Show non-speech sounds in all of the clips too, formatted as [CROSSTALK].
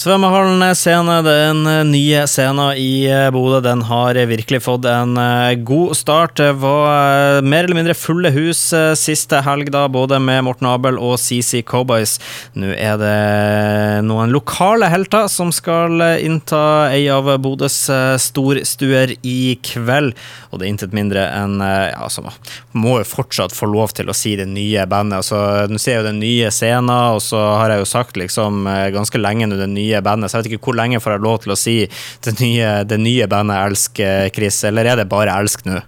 Svømmehallen scene, den nye scenen i eh, Bodø, den har virkelig fått en eh, god start. Det var eh, mer eller mindre fulle hus siste helg, da, både med Morten Abel og CC Cowboys. Nå er det noen lokale helter som skal innta ei av Bodøs storstuer i kveld. Og det er intet mindre enn Ja, altså, må jo fortsatt få lov til å si det nye bandet. Altså, nå sier jeg jo den nye scenen, og så har jeg jo sagt liksom ganske lenge nå den nye nye bandet. Så jeg vet ikke hvor lenge får jeg lov til å si det nye, det nye bandet Elsk, Chris, eller er det bare Elsk nå?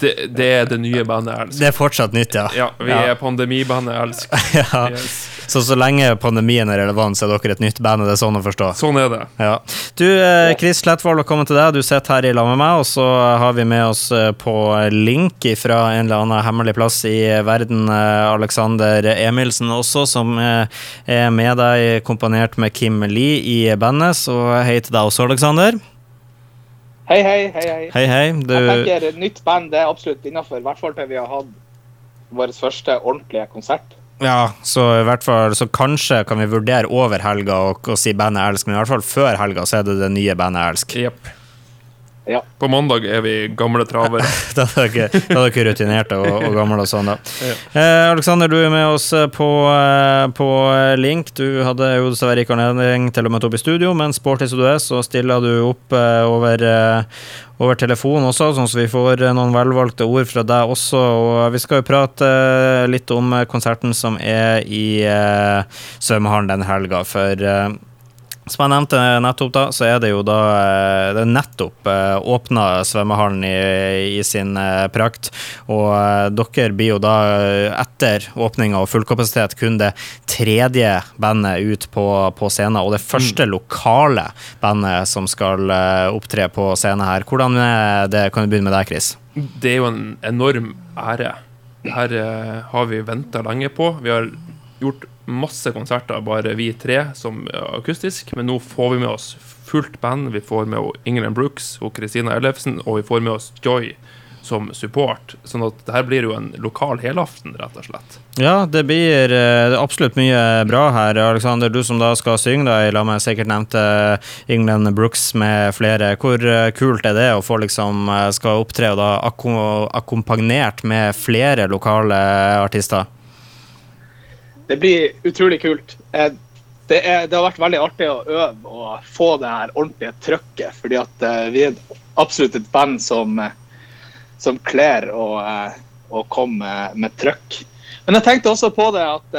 Det, det, er det nye bandet Elsk. Det er fortsatt nytt, ja. Ja, vi ja. er pandemibandet Elsk. [LAUGHS] ja. Yes. Så så lenge pandemien er relevant, så er dere et nytt band? Det er sånn å forstå? Sånn er det. Ja. Du, eh, Chris Slettvold, velkommen til deg. Du sitter her i lag med meg, og så har vi med oss eh, på link fra en eller annen hemmelig plass i verden Alexander Emilsen også, som er med deg komponert med Kim Lee i bandet. Så hei til deg også, Alexander. Hei, hei. hei, hei. hei, hei. Du... Jeg tenker Nytt band det er absolutt innafor, i hvert fall til vi har hatt vår første ordentlige konsert. Ja, så i hvert fall Så kanskje kan vi vurdere over helga og si bandet Elsk, men i hvert fall før helga så er det det nye bandet Elsk. Yep. Ja. På mandag er vi gamle travere. [LAUGHS] da er dere rutinerte og, og gamle og sånn, da. Ja. Eh, Aleksander, du er med oss eh, på, eh, på eh, link. Du hadde jo dessverre ikke anledning til å møte opp i studio, men sporty som du er, så stiller du opp eh, over, eh, over telefon også, sånn at vi får noen velvalgte ord fra deg også. Og vi skal jo prate litt om konserten som er i svømmehallen den helga. For som jeg nevnte nettopp, da, så er det jo da eh, det er nettopp eh, åpna svømmehallen i, i, sin eh, prakt. Og dere blir jo da, etter åpninga og fullkapasitet, kun det tredje bandet ut på, på scenen. Og det første mm. lokale bandet som skal opptre på scenen her. Hvordan er det? Kan du begynne med deg, Chris? Det er jo en enorm ære. Det her har vi venta lenge på. Vi har gjort masse konserter, bare vi tre, som akustisk. Men nå får vi med oss fullt band. Vi får med Ingrid Brooks og Kristina Ellefsen, og vi får med oss Joy som support. Sånn at det her blir jo en lokal helaften, rett og slett. Ja, det blir uh, absolutt mye bra her. Alexander, du som da skal synge, da, la meg sikkert nevnte England Brooks med flere. Hvor uh, kult er det å få liksom uh, skal opptre og da akkompagnert med flere lokale artister? Det blir utrolig kult. Eh, det, er, det, har vært veldig artig å øve og få det her ordentlige trøkket. fordi at uh, vi er absolutt et band som, uh, som kler å, komme med trøkk. Men jeg tenkte også på det at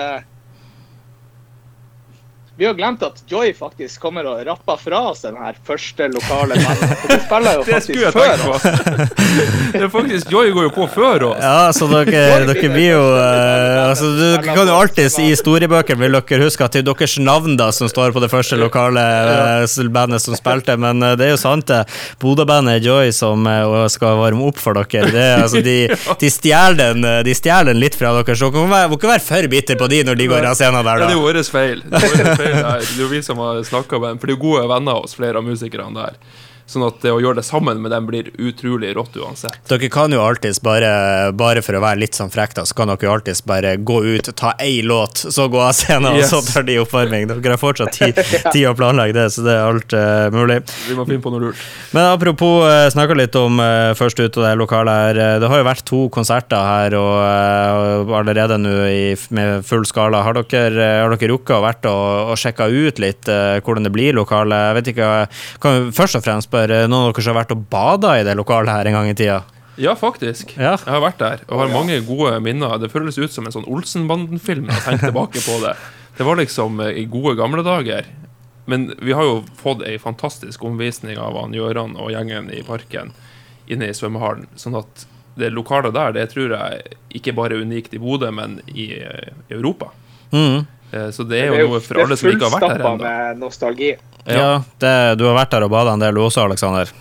vi har glemt at Joy faktisk kommer og rapper fra oss den her første lokale bandet. De spiller jo [LAUGHS] faktisk før oss. [LAUGHS] det er faktisk, Joy går jo på før oss. Ja, så dere, dere blir jo uh, altså, Du kan jo alltid i historiebøkene vil dere huske at det er deres navn da som står på det første lokale uh, bandet som spilte, men uh, det er jo sant, det. Bodø-bandet Joy som skal varme opp for dere. Det, altså, de, [LAUGHS] de stjeler den, den, litt fra dere, så dere må ikke være for bitter på de når de går av scenen der, da. Det er jo vår feil. Det er vår feil det er jo vi som har snakka med dem, for det er gode venner av oss, flere av musikerne der. Sånn at det å gjøre det sammen med dem blir utrolig rått uansett. Dere kan jo alltids bare, bare for å være litt sånn frekk, da, så kan dere jo alltids bare gå ut, ta ei låt, så gå av scenen, yes. og så tar de oppvarming. Dere har fortsatt tid, [LAUGHS] tid å planlegge det, så det er alt uh, mulig. Vi må finne på noe lurt. Men apropos uh, snakka litt om uh, først ut av det lokalet her. Det har jo vært to konserter her, og uh, allerede nå med full skala. Har dere, har dere rukket å vært og, og sjekka ut litt hvordan det blir lokale? Jeg vet ikke, kan først og fremst bare spør, noen av dere som har vært og bada i det lokalet her en gang i tida? Ja, faktisk. Ja. Jeg har vært der og har mange gode minner. Det føles ut som en sånn Olsenbanden-film jeg tenker tilbake på det. Det var liksom eh, i gode gamle dager. Men vi har jo fått ei fantastisk omvisning av han Gjøran og gjengen i parken inne i svømmehallen. Sånn at det lokalet der, det tror jeg ikke bare er unikt i Bodø, men i, eh, i Europa. Mm. Eh, så det er jo, det er jo noe for alle som ikke har vært her ennå. med nostalgi. Ja, det, du har vært der og bada en del også, Aleksander?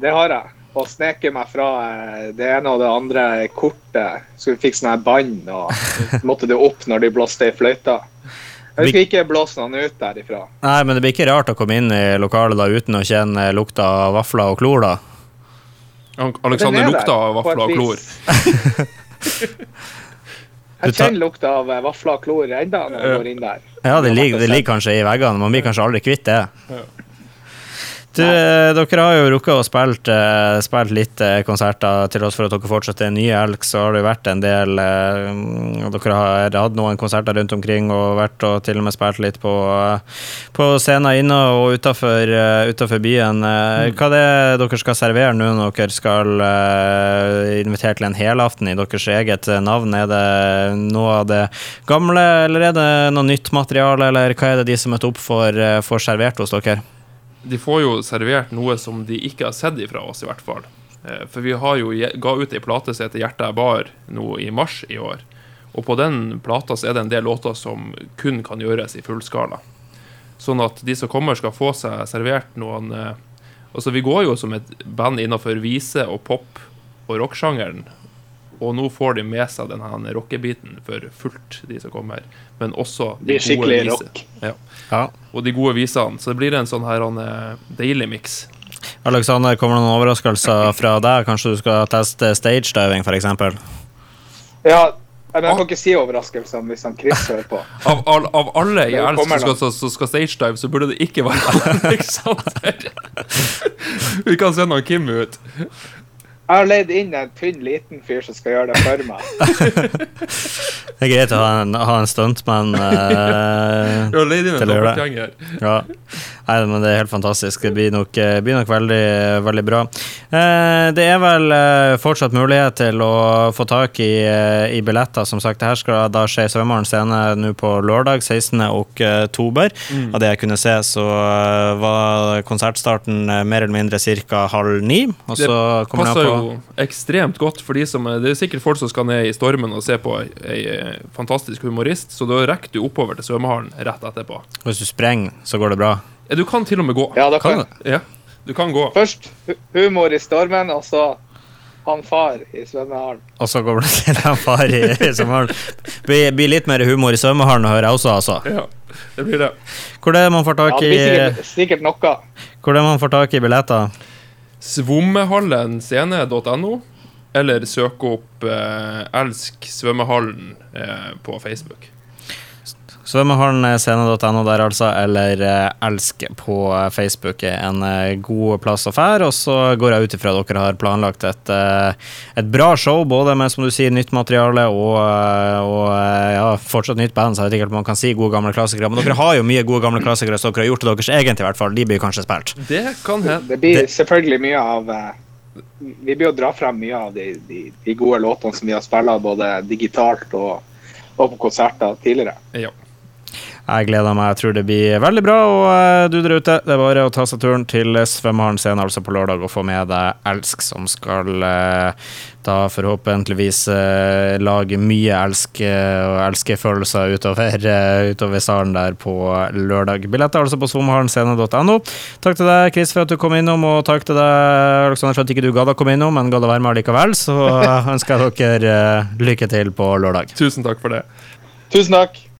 Det har jeg. Og sneket meg fra eh, det ene og det andre kortet. Så vi fikk sånn her bånd, og [LAUGHS] måtte det opp når de blåste i fløyta. Jeg skal ikke blåse noen ut derifra. Nei, men det blir ikke rart å komme inn i lokalet da uten å kjenne lukta av vafler og klor, da? Aleksander lukta av vafler og klor. [LAUGHS] [LAUGHS] Jeg kjenner lukta av vafler og klor ennå når jeg går inn der. Ja, det ligger, det ligger kanskje i veggene. Man blir kanskje aldri kvitt det. Du, eh, dere har jo rukket å spilt, uh, spilt litt uh, konserter. Til oss for at dere fortsatt er nye elk, så har det jo vært en del Dere har hatt noen konserter rundt omkring og vært og til og med spilt litt på, på scener inne og utafor byen. Mm. Hva er det dere skal servere nå når dere skal invitere til en helaften i deres eget navn? Er det noe av det gamle, eller er det noe nytt materiale, eller hva er det de som møter opp, får, får servert hos dere? De får jo servert noe som de ikke har sett ifra oss, i hvert fall. Eh, for vi har jo ga ut ei plate som heter 'Hjertet er bar' nå i mars i år. Og på den plata så er det en del låter som kun kan gjøres i fullskala. Sånn at de som kommer, skal få seg servert noen eh, Altså, vi går jo som et band innenfor vise og pop og rocksjangeren. Og nå får de med seg denne rockebiten for fullt, de som kommer. Men også de gode rock. Ja. Ja. Og de gode visene. Så det blir en sånn her en deilig miks. Alexander, kommer det noen overraskelser fra deg? Kanskje du skal teste stagediving, f.eks.? Ja, men jeg kan ikke si overraskelser hvis han Chris hører på. [LAUGHS] Av, av, av alle i Elsk som skal, så, skal stagedive, så burde det ikke være [LAUGHS] Alexander. Vi kan sende han Kim ut. Jeg har leid inn en tynn, liten fyr som skal gjøre det for meg. [LAUGHS] det er greit å ha en, ha en stuntmann [LAUGHS] uh, til å gjøre det. Ja. Nei, men det er helt fantastisk. Det blir nok, eh, blir nok veldig, veldig bra. Uh, det er vel uh, fortsatt mulighet til å få tak i, i billetter. Som sagt, det her skal da skje i Svømmeren scene nå på lørdag 16. oktober. Mm. Av det jeg kunne se, så var konsertstarten mer eller mindre ca. halv ni. Og så kommer det på ekstremt godt for de som Det er sikkert folk som skal ned i stormen og se på ei, ei fantastisk humorist, så da rekker du oppover til svømmehallen rett etterpå. Hvis du sprenger, så går det bra? Ja, du kan til og med gå. Ja, da kan, kan ja, du kan gå. Først humor i stormen, og så han far i svømmehallen. Og så går det [LAUGHS] til han far i, i svømmehallen. Blir, blir litt mer humor i svømmehallen, hører jeg også, altså. Ja, det blir det. Hvor er det man får tak i ja, sikkert, sikkert noe. Hvor er det man får tak i billetter? Svommehallen.scene.no, eller søk opp eh, Elsk svømmehallen eh, på Facebook. Svømmehallen.scene.no der, altså, eller eh, Elsk på Facebook er en eh, god plass å fære. Og så går jeg ut ifra at dere har planlagt et, eh, et, bra show, både med som du sier, nytt materiale og, og ja, fortsatt nytt band, så jeg vet ikke om man kan si gode gamle klassikere. Men dere har jo mye gode gamle klassikere som dere har gjort til deres egen i hvert fall. De blir kanskje spilt? Det kan hende. Det blir selvfølgelig mye av Vi blir å dra frem mye av de, de, de gode låtene som vi har spilt både digitalt og, og på konserter tidligere. Ja. Jeg gleder meg. Jeg tror det blir veldig bra. Og uh, du der ute, det er bare å ta seg turen til Svømmehallen scene altså på lørdag og få med deg Elsk, som skal uh, da forhåpentligvis uh, lage mye elsk og elskefølelser utover, utover salen der på lørdag. Billetter altså på svømmehallen Takk til deg, Chris, for at du kom innom, og takk til deg, Alexander, for at ikke du gadd å komme innom, men gadd å være med likevel. Så [LAUGHS] ønsker jeg dere lykke til på lørdag. Tusen takk for det. Tusen takk.